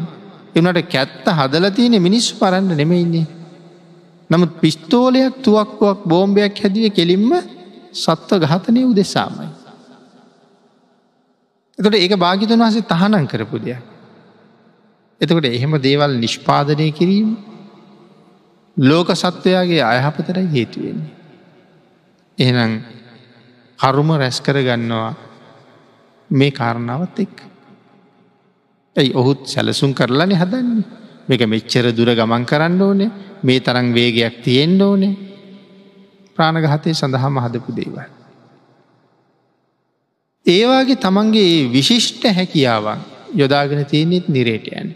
එනට කැත්ත හදල තියෙන මිනිස්සු පරන්න නෙමෙයින්නේ. නමුත් පිස්තෝලයක් තුවක්කුවක් බෝම්භයක් හැදිය කෙලින්ම සත්ව ගහතනය උදෙසාමයි. එතට ඒක භාගිතන් වහසේ තහනන් කරපු දෙයක්. එතකොට එහෙම දේවල් නිෂ්පාදනය කිරීම ලෝක සත්වයාගේ අයහපතර හේතුවෙන්නේ. එහෙනම් කරුම රැස් කර ගන්නවා මේ කාරණාවත් එක්. ඇයි ඔහුත් සැලසුම් කරලාන හදන්නේ මේක මෙච්චර දුර ගමන් කරන්න ඕනේ මේ තරං වේගයක් තියෙන්ඩ ඕනේ ප්‍රාණගහතය සඳහා මහදපු දේවල්. ඒවාගේ තමන්ගේ විශිෂ්ට හැකියාවන් යොදාගෙන තියනෙත් නිරේටයන්.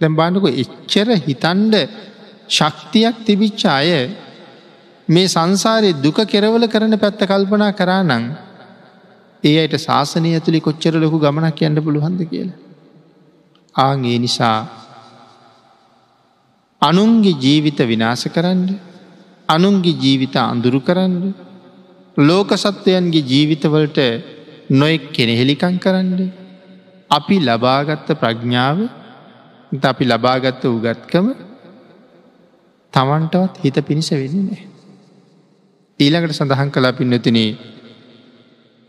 දැම් බානක එච්චර හිතන්ඩ ශක්තියක් තිබිච්ච අය මේ සංසාරයේ දුක කෙරවල කරන පැත්ත කල්පනා කරා නං ඒ අයට ශාසනය ඇතුළි කොච්චර ලොකු ගමනක් යන්න පුළුවන්ද කියලා. ආගේ නිසා අනුන්ගේ ජීවිත විනාස කරන්න අනුන්ගේ ජීවිත අඳුරු කරන්න ලෝක සත්වයන්ගේ ජීවිතවලට නොෙක් කෙනෙහෙලිකං කරන්න අපි ලබාගත්ත ප්‍රඥාව අපි ලබාගත්ත උගත්කම තමන්ටවත් හිත පිණිස වෙන්නේ. ඊළඟට සඳහන් කලා පින්නතිනේ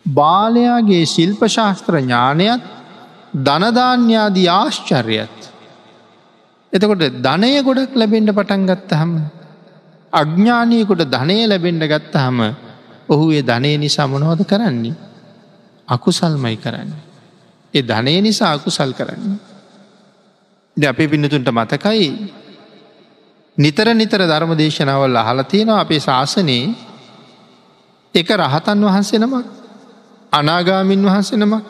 බාලයාගේ ශිල්ප ශාස්ත්‍ර ඥානයත් ධනධාන්‍යාදී ආශ්චර්යත්. එතකොට ධනය ගොඩක් ලැබෙන්ට පටන් ගත්ත හම. අඥ්ඥානයකුට ධනය ලැබෙන්ඩ ගත්ත හම ඔහු ඒ ධනය නිසා මොනවද කරන්නේ. අකුසල්මයි කරන්න. ඒ ධනය නිසා අකුසල් කරන්න. ද අපේ පින්නතුන්ට මතකයි නිතර නිතර ධර්ම දේශනාවල් අහලතියෙනවා අපේ ශාසනයේ එක රහතන් වහන්සේ නමක් අනාගාමින් වහන්සේ නමක්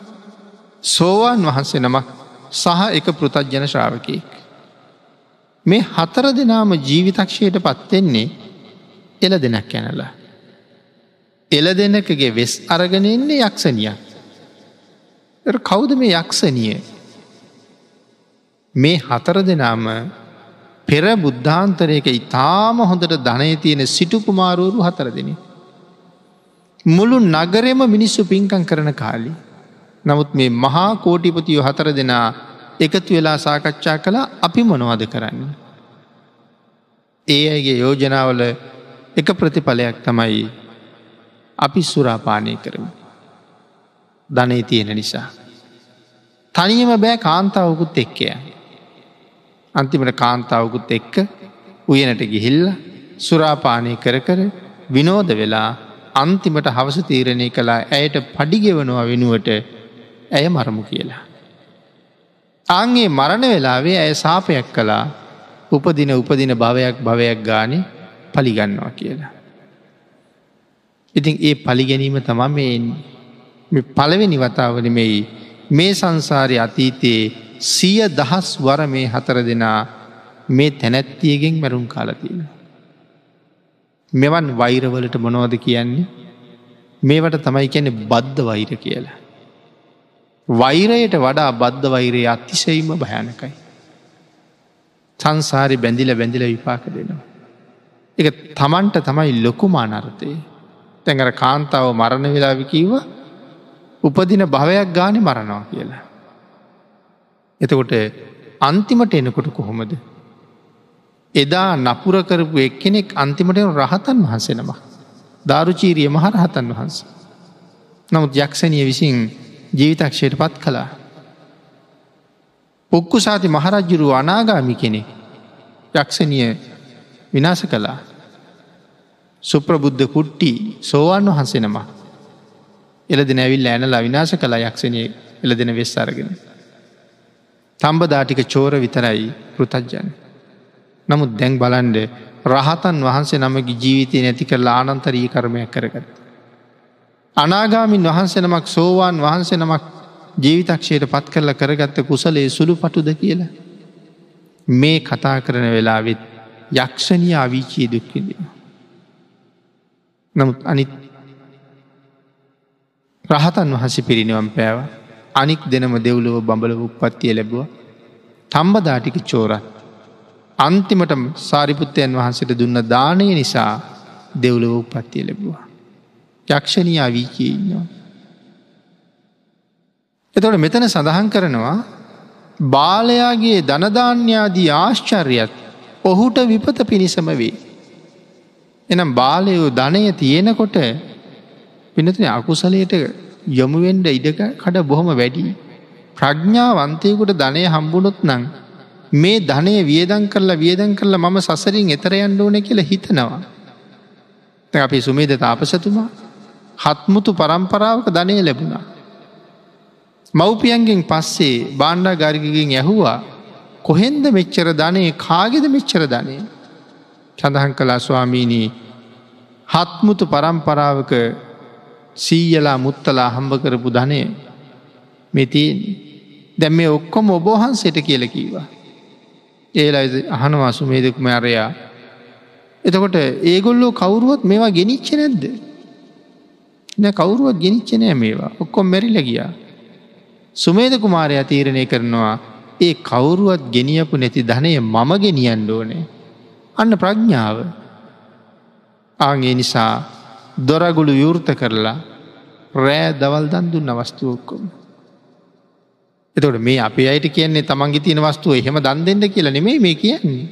සෝවාන් වහන්සේ නමක් සහ එක පෘතජ්ජන ශ්‍රාවකයෙක්. මේ හතර දෙනාම ජීවිතක්ෂයට පත්වෙන්නේ එල දෙනක් යැනලා. එල දෙනකගේ වෙස් අරගෙනෙන්නේ යක්ෂණිය. කෞුද මේ යක්ෂණිය මේ හතර දෙනාම පෙර බුද්ධාන්තරයක ඉතාම හොඳට ධනය තියෙන සිටුකුමාරූරු හතර දෙනේ. මුළු නගරෙම මිනිස්සු පින්කං කරන කාලි. නමුත් මේ මහා කෝටිපතියෝ හතර දෙනා එකතු වෙලා සාකච්ඡා කළා අපි මොනවද කරන්න. ඒ අයිගේ යෝජනාවල එක ප්‍රතිඵලයක් තමයි අපි සුරාපානය කරමු. ධනය තියෙන නිසා. තනියම බෑ කාන්තාවකුත් එක්කය. අන්තිමට කාන්තාවකුත් එක්ක උයනට ගිහිල්ල සුරාපානය කර කර විනෝද වෙලා අන්තිමට හවස තීරණය කලා ඇයට පඩිගෙවනවා වෙනුවට ඇය මරමු කියලා. ආන්ගේ මරණ වෙලාවේ ඇය සාපයක් කලා උපදින උපදින භවයක් භවයක් ගාන පලිගන්නවා කියලා. ඉතින් ඒ පලිගැනීම තමා මේ පළවෙනි වතාවනමෙයි මේ සංසාරය අතීතයේ සිය දහස් වර මේ හතර දෙනා මේ තැනැත්තියගෙන් මැරුම් කාලතියෙන. මෙවන් වෛරවලට මොනෝද කියන්නේ මේවට තමයි කැනෙ බද්ධ වෛර කියලා. වෛරයට වඩා බද්ධ වෛරය අතිශයිම භයනකයි. සංසාරි බැඳිල බැඳිල විපාක දෙනවා. එක තමන්ට තමයි ලොකුමා නර්තය තැඟර කාන්තාව මරණ වෙලාවිකීව උපදින භවයක් ගානෙ මරණවා කියලා. එතකොට අන්තිමට එනකොට කොහොමද එදා නපුර කරපු එක්කෙනෙක් අන්තිමට රහතන් වහන්සෙනවා. ධාරුචීරිය මහරහතන් වහන්ස. නමුත් යක්ෂණය විසින් ජීවිතක්ෂයට පත් කළා. පොක්කු සාති මහරජ්ජුරු අනාගාමි කෙනෙ යක්ෂණය විනාස කළා. සුප්‍රබුද්ධ කුට්ටි සෝවන් වහන්සෙනම එලදෙන ඇවිල් ෑන ලවිනාශ කලා යක්ෂණය එලදෙන වෙස් අරගෙන. තම්බදාටික චෝර විතරයි පෘතජ්ජන. නමුත් දැන් බලන්ඩ රහතන් වහන්සේ නමගේ ජීවිතය නැති කරලා ආනන්තරී කර්මයක් කරගත්. අනාගාමින් වහන්සේ නමක් සෝවාන් වහන්සේ නමක් ජීවිතක්ෂයට පත් කරලා කරගත්ත කුසලේ සුළු පටුද කියලා. මේ කතා කරන වෙලාවෙත් යක්ෂණී අවිචී දුක්කිදිෙන. නමුත් අනිත් රහතන් වහස පිරිනිවම් පෑව අනික් දෙනම දෙව්ලොව බඹල උපත්තිය ලැබුව තම්බදාටික චෝරත් අන්තිමට සාරිපුත්තයන් වහන්සට දුන්න දානය නිසා දෙව්ලොව උපත්තිය ලැබවා. යක්ෂණී අවීකී ඉන්නවා. එතොට මෙතන සඳහන් කරනවා බාලයාගේ ධනධාන්‍යාදී ආශ්චර්යත් ඔහුට විපත පිණිසම වේ. එනම් බාලයෝ ධනය තියෙනකොට පිනතින අකුසලයට යොමුවෙන්ඩ ඉඩක කඩ බොහොම වැඩි. ප්‍රඥ්ඥාවන්තයකුට ධනය හම්බුණොත් නං මේ ධනය වියදන් කරලා වියදන් කරලා මම සසරින් එතරයන්ඩ ඕන කියලා හිතනවා. අපි සුමේද තාපසතුමා හත්මුතු පරම්පරාවක ධනය ලැබුණා. මව්පියන්ගෙන් පස්සේ බාණ්ඩා ගරිගගෙන් ඇහුවා කොහෙන්ද මෙච්චර ධනය කාගෙද මෙච්චර ධනය සඳහන් කලා ස්වාමීණී හත්මුතු පරම්පරාවක සීයලා මුත්තලා හම්බ කරපු ධනය මෙතින් දැම් මේ ඔක්කොම ඔබෝහන්සට කියල කීවා. ඒලා අහනවා සුමේදකුම අරයා. එතකොට ඒගොල්ලෝ කවුරුවත් මේවා ගෙනිච්ච නැද්ද. නෑ කවුරුවත් ගෙනිච්චනෑ මේවා ඔක්කොම් මැරිල ගියා. සුමේද කුමාරයා තීරණය කරනවා ඒ කවුරුවත් ගෙනියපු නැති ධනය මම ගෙනියන්ඩ ඕනේ. අන්න ප්‍රඥාව ආගේ නිසා දොරගුළු යෘර්ත කරලා රෑ දවල් දන් දුන්න අවස්තුවක්කොම. එතට මේ අපි අයට කියන්නේ තමන්ගේ තියෙන වස්තුව එහෙම දන් දෙන්න කියලා නෙමේ මේ කියන්නේ.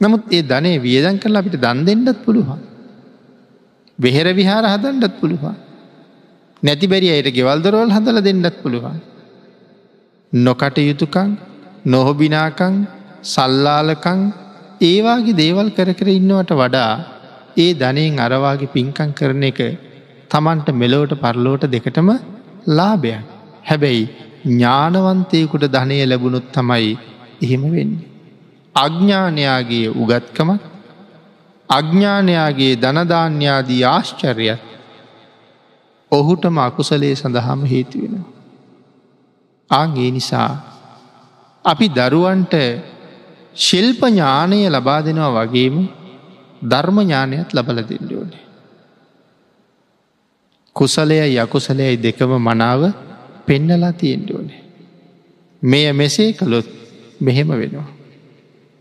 නමුත් ඒ ධනේ වියදන් කරලා අපිට දන් දෙන්නත් පුළුවන්. වෙහෙර විහාර හදන්ඩත් පුළුවන්. නැති බැරි අයට ගෙවල්දරෝල් හදල දෙන්නත් පුළුවන්. නොකට යුතුකං නොහොබිනාකං සල්ලාලකං ඒවාගේ දේවල් කර කර ඉන්නවට වඩා ඒ ධනයෙන් අරවාගේ පින්කං කරන එක තමන්ට මෙලෝට පරලෝට දෙකටම ලාභයක්. හැබැයි ඥානවන්තයකුට ධනය ලැබුණොත් තමයි එහෙම වෙන්නේ. අඥ්ඥානයාගේ උගත්කමක් අඥ්ඥානයාගේ ධනධාන්‍යාදී ආශ්චර්යත් ඔහුටම අකුසලේ සඳහාම හේතුවෙන. ආගේ නිසා අපි දරුවන්ට ශිල්ප ඥානය ලබා දෙනවා වගේම ධර්ම ඥානයත් ලබල දෙන්නඩෝනේ. කුසලයයි යකුසලයයි දෙකම මනාව පෙන්නලා තියෙන්ඩෝනේ. මෙය මෙසේ කළොත් මෙහෙම වෙනවා.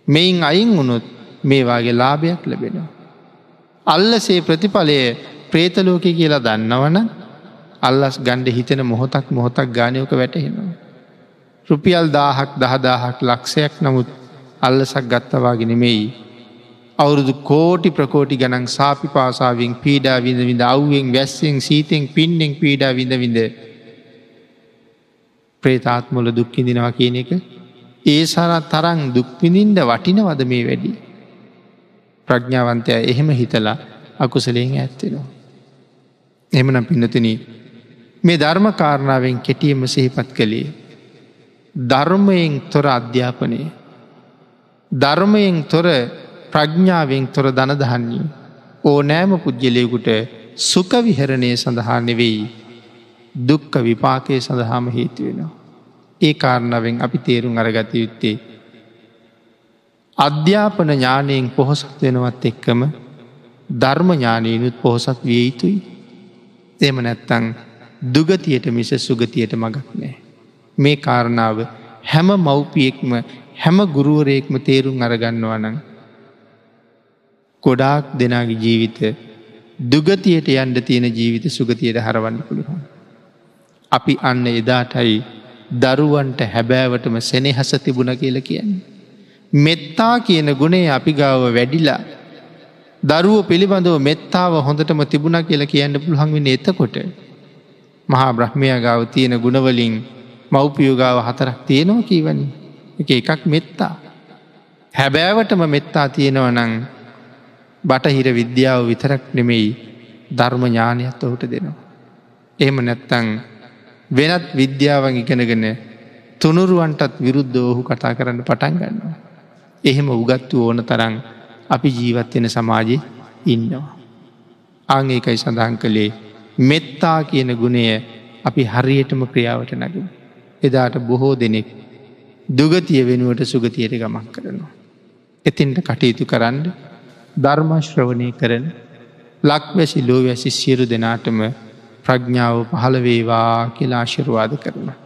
මෙයින් අයින් වුණොත් මේවාගේ ලාභයක් ලැබෙනවා. අල්ලසේ ප්‍රතිඵලය ප්‍රේතලෝක කියලා දන්නවන අල්ලස් ගණ්ඩ හිතෙන මොහොතක් මොහොතක් ගානයෝක වැටහෙනවා. රුපියල් දාහක් දහදාහක් ලක්ෂයක් නමුත් අල්ලසක් ගත්තවාගෙනෙමෙයි අවුරුදු කෝටි ප්‍රකෝටි ගනන් සාපි පාසාාවෙන් පීඩා විඳ විඳ අව්ුවෙන් වැස්සෙන් සීතෙන් පින්නෙන් පීඩා විඳ විඳ ප්‍රේතාත්මුල දුක්කිදිනවා කියන එක ඒ සරත් තරං දුක්විඳින්ට වටිනවද මේ වැඩි. ප්‍රඥාවන්තය එහෙම හිතලා අකුසලයෙන් ඇත්තෙනවා. එමනම් පින්නතින මේ ධර්ම කාරණාවෙන් කෙටියම සහිපත් කළේ. ධර්මයෙන් තොර අධ්‍යාපනය. ධර්මයෙන් තොර ප්‍රඥ්ඥාවෙන් තොර දනදහන්නේ ඕනෑම පුද්ගලයකුට සුකවිහරණය සඳහා නෙවෙයි දුක්ක විපාකය සඳහාම හේතුවෙනවා. ඒ කාරණාවෙන් අපි තේරුම් අරගත යුත්තේ. අධ්‍යාපන ඥානයෙන් පොහොසත් වෙනවත් එක්කම ධර්ම ඥානයනුත් පොහොසත් විය යුතුයි. එම නැත්තං දුගතියට මිස සුගතියට මගක් නෑ. මේ කාරණාව හැම මව්පියෙක්ම හැම ගුරුවරයෙක්ම තේරුම් අරගන්නවනං ගොඩාක් දෙනාගේ ජීවිත දුගතියට යන්ඩ තියෙන ජීවිත සුගතියට හරවන්න පුළුවන්. අපි අන්න එදාටයි දරුවන්ට හැබෑවටම සෙනෙහස තිබුණ කියල කියන්නේ. මෙත්තා කියන ගුණේ අපි ගාව වැඩිලා දරුව පිළිබඳව මෙත්තාව හොඳටම තිබුණ කියල කියන්න පුළහංවෙන එතකොට මහා බ්‍රහ්මය ගාව තියෙන ගුණවලින් මව්පියෝගාව හතරක් තියෙනවා කීවනි එක එකක් මෙත්තා. හැබෑවටම මෙත්තා තියෙනව නං බටහිර විද්‍යාව විතරක් නෙමෙයි ධර්ම ඥානයත් ඔහුට දෙනවා. එහෙම නැත්තං වෙනත් විද්‍යාවන් ඉගෙනගෙන තුනුරුවන්ටත් විරුද්ධ ඔහු කතා කරන්න පටන් ගන්නවා. එහෙම උගත්තු ඕන තරන් අපි ජීවත්වෙන සමාජය ඉන්නවා. ආංඒකයි සඳහන් කළේ මෙත්තා කියන ගුණය අපි හරියටම ක්‍රියාවට නැගින්. එදාට බොහෝ දෙනෙක් දුගතිය වෙනුවට සුගතියට ගමක් කරනවා. එතින්ට කටයුතු කරන්න ධර්මශ්‍රවනය කරන ලක්වැසි ලෝවැසි සියරු දෙනාටම ප්‍රඥාව පහළවේවා කියලා ආශිරවාද කරනවා.